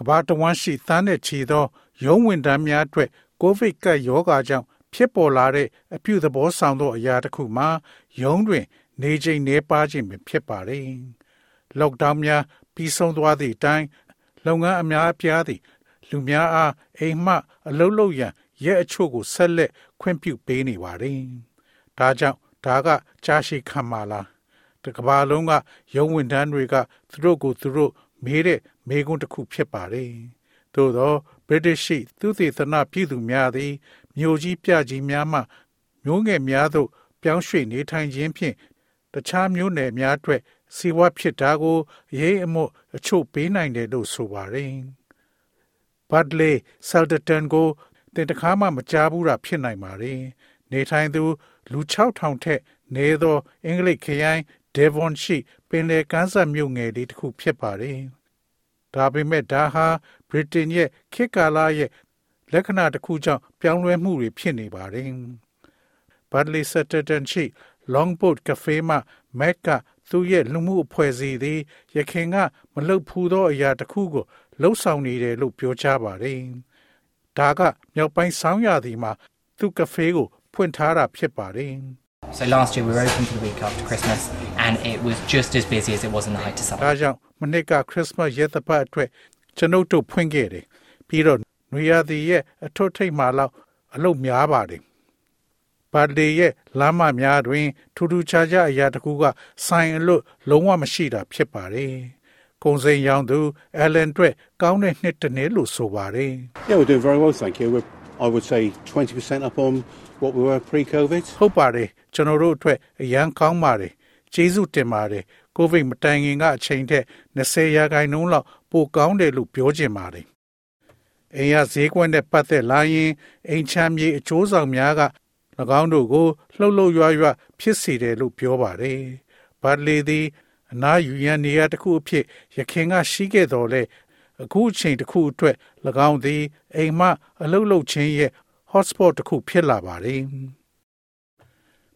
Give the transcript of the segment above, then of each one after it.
ကဘာတဝမ်းရှိသန်းနဲ့ချီသော ရုံးဝန်ထမ်းများအတွက်ကိုဗစ်ကပ်ရောဂါကြောင့်ဖြစ်ပေါ်လာတဲ့အပြုသဘောဆောင်သောအရာတစ်ခုမှာရုံးတွင် နေချိန်နေပါခြင်းပင်ဖြစ်ပါတယ်။ lockdown များပြီးဆုံးသွားသည့်အတိုင်းလုပ်ငန်းအများအပြားသည်လူများအားအိမ်မှအလုပ်လုပ်ရန်ရဲအချို့ကိုဆက်လက်ခွင့်ပြုပေးနေပါတယ်။ဒါကြောင့်ဒါကကြားရှိခံပါလား။တကဘာလုံးကရုံးဝန်ထမ်းတွေကသူတို့ကိုသူတို့မေးတဲ့ မေးခွန်းတစ်ခုဖြစ်ပါတယ်။သို့သော British ရှိသူသေသနာပြည်သူများသည်မြို့ကြီးပြကြီးများမှမျိုးငယ်များသို့ပြောင်းရွှေ့နေထိုင်ခြင်းဖြင့်တခြားမျိုးနယ်များအတွက်စီဝါဖြစ်တာကိုရေးအမှုအချို့ပေးနိုင်တယ်လို့ဆိုပါတယ်။ Badley Salterton ကိုတင်တခါမှမကြားဘူးတာဖြစ်နိုင်ပါတယ်။နေထိုင်သူလူ6000ထက်နေသောအင်္ဂလိပ်ခရိုင် Devon ရှိပင်လယ်ကမ်းစပ်မြို့ငယ်လေးတစ်ခုဖြစ်ပါတယ်။ ဒါပေမဲ့ဒါဟာဗြိတိန်ရဲ့ခေတ်ကာလရဲ့လက္ခဏာတစ်ခုကြောင့်ပြောင်းလဲမှုတွေဖြစ်နေပါတယ်။ Badley Salterton ရှိ Longboat Cafe မှာ Matt ကသူ့ရဲ့လူမှုအဖွဲ့အစည်းသည်ရခင်ကမလှုပ်ဖူးသောအရာတစ်ခုကိုလှုပ်ဆောင်နေတယ်လို့ပြောကြားပါတယ်။ဒါကမြောက်ပိုင်းဆောင်းရာသီမှာသူ့ကဖေးကိုဖွင့်ထားတာဖြစ်ပါတယ်။ So last year we were open for the week after Christmas and it was just as busy as it was in the height of summer. ဒါကြောင့်မနစ်ကခရစ်စမတ်ရက်သပတ်အတွက်ကျွန်ုပ်တို့ဖွင့်ခဲ့တယ်။ပြီးတော့နွေရာသီရဲ့အထွတ်ထိပ်မှာလောက်အလုပ်များပါတယ်။ပါလေရဲ့လမ်းမများတွင်ထူးထူးခြားခြားအရာတစ်ခုကဆိုင်အလွတ်လုံးဝမရှိတာဖြစ်ပါတယ်။ကုံစိန်ရောင်သူအလန်အတွက်ကောင်းတဲ့နှစ်တစ်နှစ်လို့ဆိုပါတယ်။ Yeah, we're doing very well, thank you. We're, I would say 20% up on what we were pre-COVID. ဟုတ်ပါတယ် ကျွန်တော်တို့အတွက်အရန်ကောင်းပါတယ်ကျေးဇူးတင်ပါတယ်ကိုဗစ်မတိုင်ခင်ကအချိန်ထက်20ရာခိုင်နှုန်းလောက်ပိုကောင်းတယ်လို့ပြောချင်ပါတယ်အိမ်ရဈေးကွက်နဲ့ပတ်သက်လာရင်အိမ်ချမ်းမြေအကျိုးဆောင်များက၎င်းတို့ကိုလှုပ်လှုပ်ရွရွဖြစ်စေတယ်လို့ပြောပါတယ်ဘတ်လီသည်အနာယူရန်နေရာတစ်ခုအဖြစ်ရခင်ကရှိခဲ့တော်လဲအခုအချိန်တစ်ခုအတွက်၎င်းသည်အိမ်မှအလုတ်လုတ်ခြင်းရဲ့ hotspot တစ်ခုဖြစ်လာပါတယ်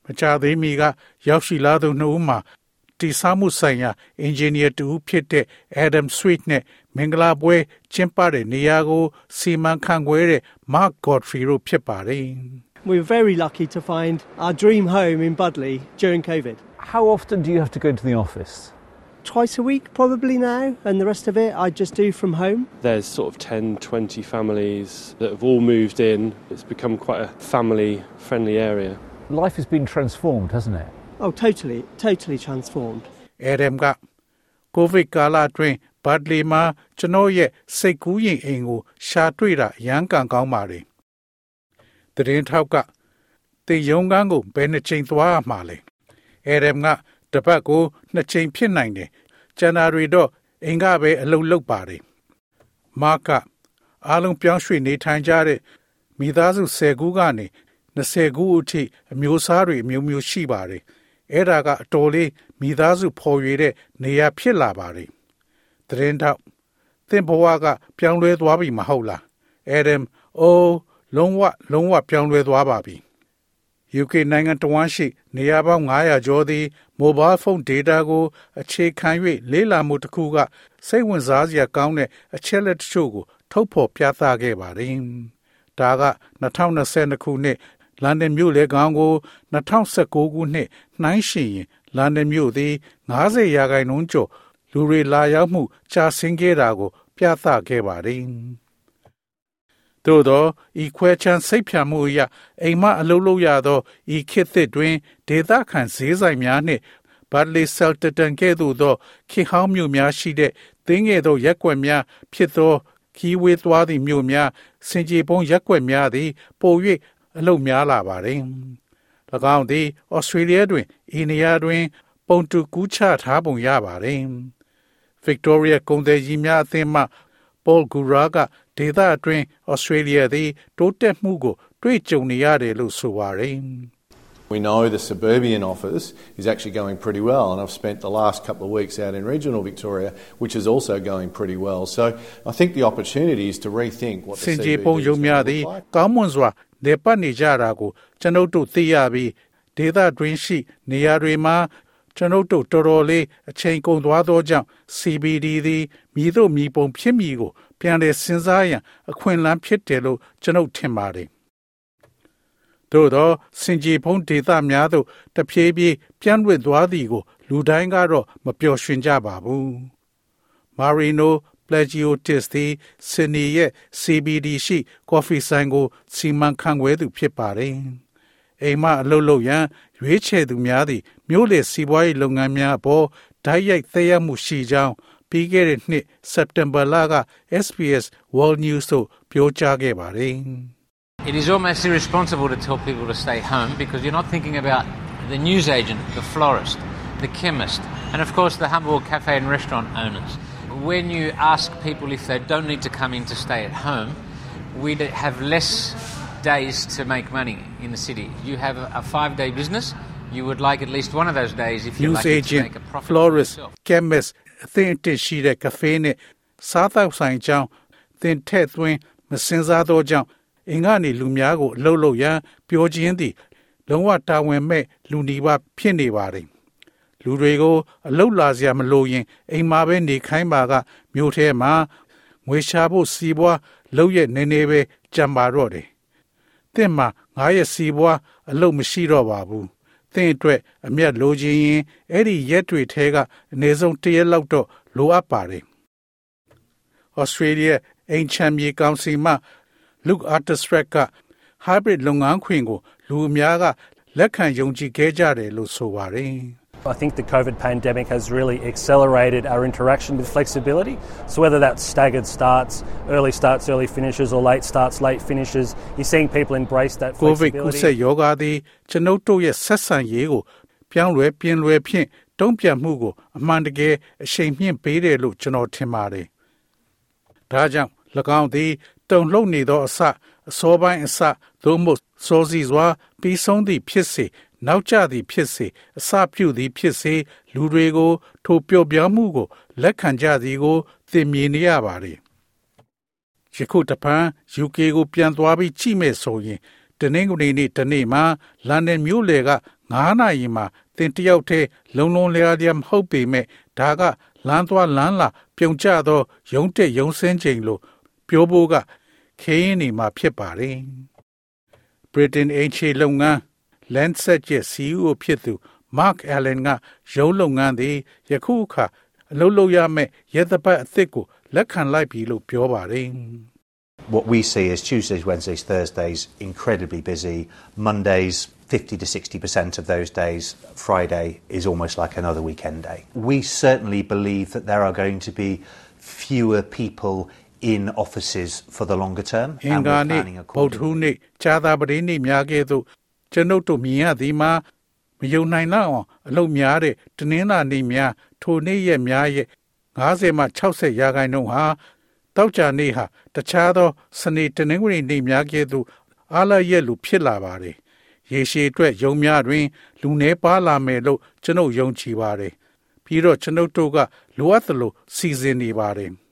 မကြသေးမီကရောက်ရှိလာသူနှုတ်မှာတိဆာမှုဆိုင်ရာအင်ဂျင်နီယာတူဖြစ်တဲ့ Adam Sweet နဲ့မင်္ဂလာပွဲကျင်းပတဲ့နေရာကိုစီမံခန့်ခွဲတဲ့ Mark Godfrey တို့ဖြစ်ပါတယ်။ We were very lucky to find our dream home in Budley during COVID. How often do you have to go to the office? Twice a week, probably now, and the rest of it I just do from home. There's sort of 10, 20 families that have all moved in. It's become quite a family friendly area. Life has been transformed, hasn't it? Oh, totally, totally transformed. Adam ကကိုဗစ်ကာလအတွင်းဘတ်လီမှာကျွန်တော်ရဲ့စိတ်ကူးရင်အိမ်ကို ရှာတွေ့တာရမ်းကန်ကောင်းပါတယ်။တရင်ထောက်ကတင်ယုံကန်းကိုဘယ်နှချိန်သွားရမှာလဲ။ Adam ကတပတ်ကိုနှစ်ချိန်ဖြစ်နိုင်တယ်။ကျန်တာတွေတော့အိမ်ကပဲအလုပ်လုပ်ပါတယ်။မာကအားလုံးပြောင်းရွှေ့နေထိုင်ကြတဲ့မိသားစု10ခုကနေ 20ခုအထိအမျိုးအစားတွေအမျိုးမျိုးရှိပါတယ်။အဲ့ဒါကအတော်လေးမိသားစုဖော်ရွေတဲ့နေရာဖြစ်လာပါတယ်။သတင်းတော့သင်ဘဝကပြောင်းလဲသွားပြီမဟုတ်လား။ Adam အိုးလုံးဝလုံးဝပြောင်းလဲသွားပါပြီ။ UK နိုင်ငံတဝန်းရှိနေရာပေါင်း900ကျော်သည် mobile phone data ကိုအခြေခံ၍လေးလာမှုတစ်ခုကစိတ်ဝင်စားစရာကောင်းတဲ့အချက်လက်တချို့ကို ထုတ်ဖော်ပြသခဲ့ပါတယ်။ဒါက2022ခုနှစ် လန်ဒန်မြို့လေကောင်ကို2019ခုနှစ်နှိုင်းယှဉ်ရင်လန်ဒန်မြို့သည်90ရာခိုင်နှုန်းကျော်လူတွေလာရောက်မှုကြာဆင်းခဲ့တာကို ပြသခဲ့ပါတယ်။သို့သောဤခွဲချမ်းစိတ်ဖြာမှုအရအိမ်မအလုံးလုံးရသောဤခေတ်သစ်တွင်ဒေသခံဈေးဆိုင်များနှင့်ဘတ်လီဆယ်တတန်ကဲ့သို့သောခေဟောင်းမြို့များရှိတဲ့သင်းငယ်သောရက်ွက်များဖြစ်သောခီးဝေးသွားသည့်မြို့များစင်ကြေပုံးရက်ွက်များသည်ပို၍ အလုတ်များလာပါတယ်။၎င်းသည်ဩစတြေးလျတွင်အိန္ဒိယတွင် ပုံတူကူးချထားပုံရပါတယ်။ Victoria ကုန်သည်ကြီးများအသင်းမှ Paul Gura ကဒေသအတွင်း Australia သည်တိုးတက်မှုကိုတွေ့ကြုံနေရတယ်လို့ဆိုပါတယ်။ We know the suburban office is actually going pretty well, and I've spent the last couple of weeks out in regional Victoria, which is also going pretty well. So I think the opportunity is to rethink what စ the င်ကြေ CBD ပုံ is ရုံ going များ to သည် look like. ကောင်းမွန်စွာနေပတ်နေကြတာကို ကျွန်ုပ်တို့သိရပြီးဒေသတွင်းရှိ နေရာတွေမှာကျွန်ုပ်တို့တော်တော်လေးအချိန်ကုန်သွားသောကြောင့် CBD သည်မြည်တို့မြည်ပုံဖြစ်မည်ကို ပြန်လည်စဉ်းစားရန်အခွင့်အလမ်းဖြစ်တယ်လို့ကျွန်ုပ်ထင်ပါတယ်။သို့သောစင်ကြီးဖုံးဒေသများသို့တဖြည်းဖြည်းပြန်လွင့်သွားသည်ကို လူတိုင်းကတော့မပျော်ရွှင်ကြပါဘူး။ Marino Plagiotis သည်ဆင်နီရဲ့ CBD ရှိကော်ဖီဆိုင်ကိုစီမံခန့်ခွဲသူဖြစ်ပါတယ်။အိမ်မအလုပ်လုပ်ရန်ရွေးချယ်သူများသည်မြို့လေစီးပွားရေးလုပ်ငန်းများအပေါ်ဓာတ်ရိုက်သက်ရောက်မှုရှိကြောင်းပြီးခဲ့တဲ့နှစ်စက်တင်ဘာလက SBS World News သို့ပြောကြားခဲ့ပါတယ်။ It is almost irresponsible to tell people to stay home because you're not thinking about the newsagent, the florist, the chemist, and of course the humble cafe and restaurant owners. When you ask people if they don't need to come in to stay at home, we'd have less days to make money in the city. You have a, a five day business, you would like at least one of those days if you're news lucky to agent make a profit for florist yourself. chemist အသင့်အတင့်ရှိတဲ့ cafe နဲ့စားသောက်ဆိုင်ကြောင်းသင်ထည့်သွင်းမစင်စားသောကြောင့်အင်ကနေလူများကိုအလုပ်လုပ်ရန်ပြောခြင်းသည်လုံးဝတာဝန်မဲ့လူနီးပါးဖြစ်နေပါတယ် လူတွေကိုအလုတ်လာစရာမလိုရင်အိမ်မှာပဲနေခိုင်းပါကမြို့ထဲမှာငွေရှာဖို့စီးပွားလုပ်ရက်နေနေပဲကြံပါတော့တယ်။တင့်မှာငါရဲ့စီးပွားအလုတ်မရှိတော့ပါဘူး။တင့်အတွက်အမျက်လိုချင်ရင်အဲ့ဒီရက်တွေထဲကအနည်းဆုံးတစ်ရက်လောက်တော့လိုအပ်ပါတယ်။ Australia အိမ်ချမ်းမြေကောင်စီမှ Luke Artistrat က hybrid လုပ်ငန်းခွင်ကို လူအများကလက်ခံယုံကြည်ခဲ့ကြတယ်လို့ဆိုပါတယ်။ I think the COVID pandemic has really accelerated our interaction with flexibility. So, whether that's staggered starts, early starts, early finishes, or late starts, late finishes, you're seeing people embrace that ကိုဗစ်ကူး flexibility. စက်ရောဂါသည်ကျွန်ုပ်တို့ရဲ့ဆက်ဆံရေးကိုပြောင်းလဲပြင်းလဲဖြင့်တုံ့ပြန်မှုကိုအမှန်တကယ်အရှိန်မြင့်ပေးတယ်လို့ကျွန်တော်ထင်ပါတယ်။ဒါကြောင့်၎င်းသည် တုံလှုပ်နေသောအစအစောပိုင်းအစသို့မဟုတ်စောစီစွာပြီးဆုံးသည့်ဖြစ်စေနောက်ကျသည်ဖြစ်စေအစပြုသည်ဖြစ်စေလူတွေကို ထိုပျော့ပြောင်းမှုကို လက်ခံကြသည်ကိုသင်မြင်နေရပါတယ်။ယခုတပန် UK ကိုပြန်သွားပြီးကြည့်မယ်ဆိုရင်တနင်္ဂနွေနေ့တနေ့မှာလန်ဒန်မြို့လေက9နာရီမှာတင်တယောက်တည်းလုံလုံလျားလျားမဟုတ်ပေမဲ့ဒါကလမ်းသွားလမ်းလာ ပြုံကျသောရုံးတက်ရုံးဆင်းချိန်လို့ ပြောဖို့ကခင်းနေမှာဖြစ်ပါတယ်။ Britain အင်ချေလုပ်ငန်း Lancet ရဲ့ CEO ဖြစ်သူ Mark Allen ကရုံးလုပ်ငန်းသည်ယခုအခါအလုပ်လုပ်ရမယ့်ရသပတ်အသစ်ကိုလက်ခံလိုက်ပြီလို့ပြောပါတယ်။ What we see is Tuesdays, Wednesdays, Thursdays incredibly busy. Mondays, 50 to 60% of those days. Friday is almost like another weekend day. We certainly believe that there are going to be fewer people in offices for the longer term. အင်္ဂါနေ့ planning ဗုဒ္ဓ accordingly. ဟူးနေ့ခြားသာပတိနေ့များကဲ့သို့ကျွန်ုပ်တို့မြင်ရသည်မှာမယုံနိုင်လောက်အောင်အလုပ်များတဲ့တနင်္လာနေ့များထိုနေ့ရက်များရဲ့90မှ60ရာခိုင်နှုန်းဟာတောက်ကြနေ့ဟာတခြားသောစနေတနင်္ဂနွေနေ့များကဲ့သို့အားလရက်လိုဖြစ်လာပါတယ်။ရေရှည်အတွက်ယုံများတွင် လူနှဲပါလာမယ်လို့ကျွန်ုပ်ယုံကြည်ပါတယ်။ပြီးတော့ကျွန်ုပ်တို့ကလိုအပ်သလိုစီစဉ်နေပါတယ်။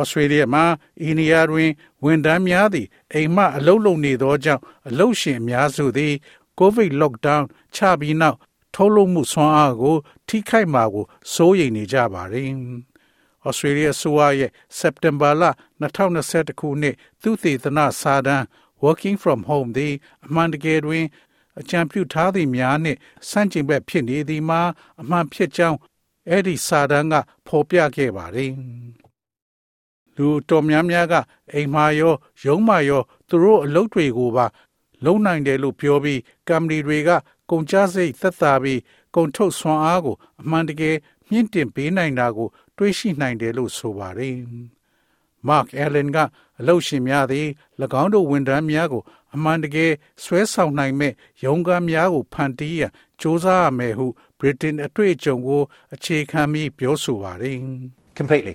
Australia မှာအီနီယာတွင်ဝန်ထမ်းများသည့်အိမ်မှအလုပ်လုပ်နေသောကြောင့်အလုပ်ရှင်အများစုသည် COVID lockdown ချပြီးနောက်ထုတ်လုပ်မှုဆွမ်းအားကို ထိခိုက်မှာကိုစိုးရိမ်နေကြပါတယ်။ Australia ဆိုရဲ့ September လ2021ခုနှစ်သူသေသနစာတမ်း Working from Home သည်အမှန်တကယ်တွင်အကြံပြုထားသည်များနှင့်ဆန့်ကျင်ဘက်ဖြစ်နေသည်မှာအမှန်ဖြစ်ကြောင်းအဲ့ဒီစာတမ်းကဖော်ပြခဲ့ပါတယ်။ လူတော်များများကအိမ်မာရောရုံးမာရောသူတို့အလုပ်တွေကိုပါ လုံနိုင်တယ်လို့ပြောပြီးကမ္ပဏီတွေကကုန်ကျစရိတ်သက်သာပြီးကုန်ထုတ်ဆွမ်းအားကိုအမှန်တကယ်မြင့်တင်ပေးနိုင်တာကို တွေးရှိနိုင်တယ်လို့ဆိုပါတယ်။ Mark Allen ကအလုပ်ရှင်များသည်၎င်းတို့ဝန်ထမ်းများကို အမှန်တကယ်ဆွဲဆောင်နိုင်မဲ့ရုံးခန်းများကိုဖန်တီးရန်စ조사ရမယ်ဟု Britain အတွေ့အကြုံကိုအခြေခံပြီးပြောဆိုပါတယ်။ Completely.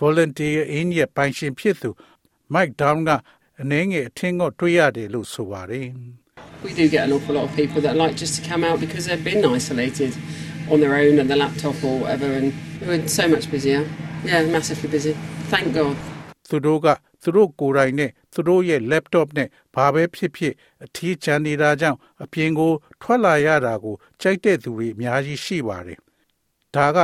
volunteer in ရဲ့ပိုင်ရှင်ဖြစ်သူ Mike Down ကအနေငယ်အထင်ကိုတွေးရတယ်လို့ဆိုပါတယ် We do get an awful lot of people that like just to come out because they've been isolated on their own and the laptop or whatever, and we're so much busier. Yeah, massively busy. Thank God. သူတို့ကသူတို့ကိုယ်တိုင်နဲ့သူတို့ရဲ့ laptop နဲ့ဘာပဲဖြစ်ဖြစ်အထီးချန်နေတာကြောင့်အပြင်ကို ထွက်လာရတာကိုကြိုက်တဲ့သူတွေအများကြီးရှိပါတယ်။ဒါက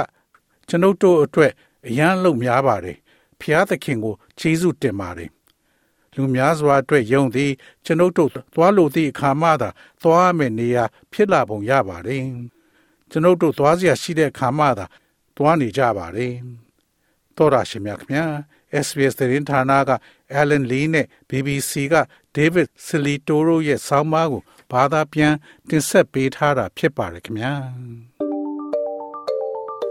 ကျွန်ုပ်တို့အတွက် အရန်လုံးများပါတယ်။ဖျားသခင်ကိုကျေးဇူးတင်ပါတယ်။လူများစွာအတွက်ယုံသည်ကျွန်ုပ်တို့သွားလို့သည့်အခါမှသာသွားမယ်နေရာ ဖြစ်လာပုံရပါတယ်။ကျွန်ုပ်တို့သွားစရာရှိတဲ့အခါမှသာသွားနေကြပါတယ်။တော်ရရှိမြခင်ဗျာ SBS သတင်းဌာနက Alan Lee နဲ့ BBC က David Silitoro ရဲ့ဆောင်းပါးကိုဘာသာပြန်တင်ဆက်ပေးထားတာဖြစ်ပါတယ်ခင်ဗျာ